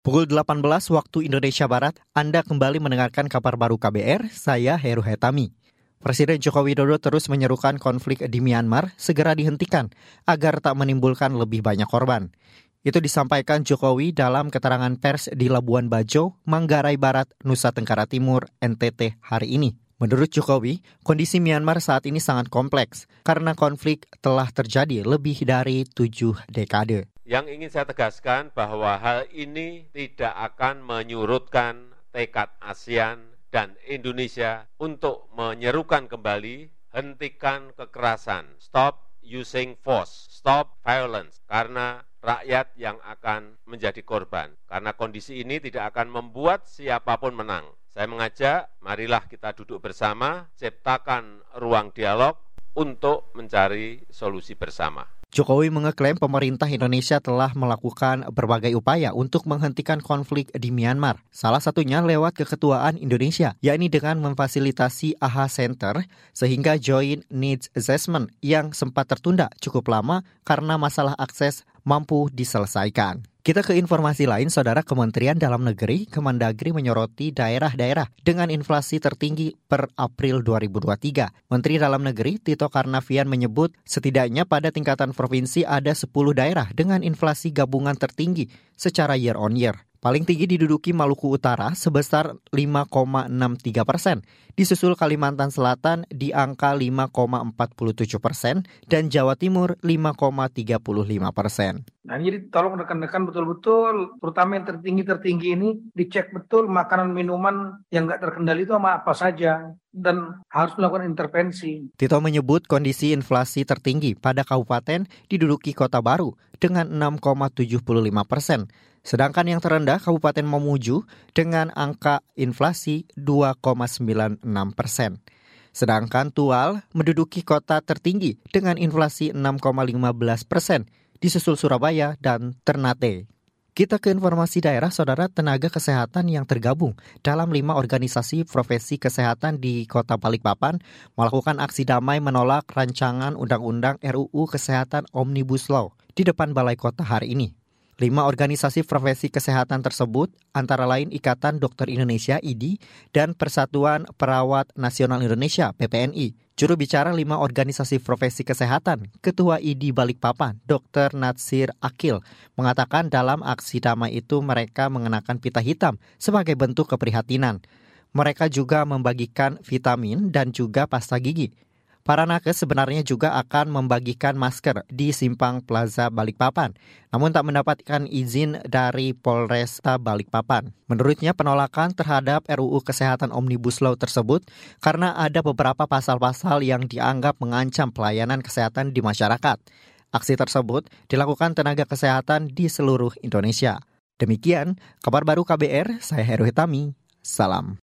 Pukul 18 waktu Indonesia Barat, Anda kembali mendengarkan kabar baru KBR, saya Heru Hetami. Presiden Joko Widodo terus menyerukan konflik di Myanmar segera dihentikan agar tak menimbulkan lebih banyak korban. Itu disampaikan Jokowi dalam keterangan pers di Labuan Bajo, Manggarai Barat, Nusa Tenggara Timur, NTT hari ini. Menurut Jokowi, kondisi Myanmar saat ini sangat kompleks karena konflik telah terjadi lebih dari tujuh dekade. Yang ingin saya tegaskan bahwa hal ini tidak akan menyurutkan tekad ASEAN dan Indonesia untuk menyerukan kembali hentikan kekerasan, stop using force, stop violence, karena rakyat yang akan menjadi korban. Karena kondisi ini tidak akan membuat siapa pun menang. Saya mengajak, marilah kita duduk bersama, ciptakan ruang dialog untuk mencari solusi bersama. Jokowi mengeklaim pemerintah Indonesia telah melakukan berbagai upaya untuk menghentikan konflik di Myanmar. Salah satunya lewat keketuaan Indonesia, yakni dengan memfasilitasi AHA Center sehingga Joint Needs Assessment yang sempat tertunda cukup lama karena masalah akses mampu diselesaikan. Kita ke informasi lain, Saudara Kementerian Dalam Negeri, Kemendagri menyoroti daerah-daerah dengan inflasi tertinggi per April 2023. Menteri Dalam Negeri Tito Karnavian menyebut setidaknya pada tingkatan provinsi ada 10 daerah dengan inflasi gabungan tertinggi secara year on year. Paling tinggi diduduki Maluku Utara sebesar 5,63 persen, disusul Kalimantan Selatan di angka 5,47 persen, dan Jawa Timur 5,35 persen. Nah, jadi tolong rekan-rekan betul-betul, terutama yang tertinggi-tertinggi ini, dicek betul makanan minuman yang nggak terkendali itu sama apa saja dan harus melakukan intervensi. Tito menyebut kondisi inflasi tertinggi pada kabupaten diduduki Kota Baru dengan 6,75 persen, Sedangkan yang terendah Kabupaten Mamuju dengan angka inflasi 2,96 persen. Sedangkan Tual menduduki kota tertinggi dengan inflasi 6,15 persen, disusul Surabaya dan Ternate. Kita ke informasi daerah, saudara tenaga kesehatan yang tergabung dalam lima organisasi profesi kesehatan di Kota Balikpapan melakukan aksi damai menolak rancangan Undang-Undang RUU Kesehatan Omnibus Law di depan Balai Kota hari ini. Lima organisasi profesi kesehatan tersebut antara lain Ikatan Dokter Indonesia IDI dan Persatuan Perawat Nasional Indonesia PPNI. Juru bicara lima organisasi profesi kesehatan, Ketua IDI Balikpapan, Dr. Natsir Akil, mengatakan dalam aksi damai itu mereka mengenakan pita hitam sebagai bentuk keprihatinan. Mereka juga membagikan vitamin dan juga pasta gigi. Para nakes sebenarnya juga akan membagikan masker di Simpang Plaza Balikpapan, namun tak mendapatkan izin dari Polresta Balikpapan. Menurutnya penolakan terhadap RUU Kesehatan Omnibus Law tersebut karena ada beberapa pasal-pasal yang dianggap mengancam pelayanan kesehatan di masyarakat. Aksi tersebut dilakukan tenaga kesehatan di seluruh Indonesia. Demikian kabar baru KBR, saya Heru Hitami. Salam.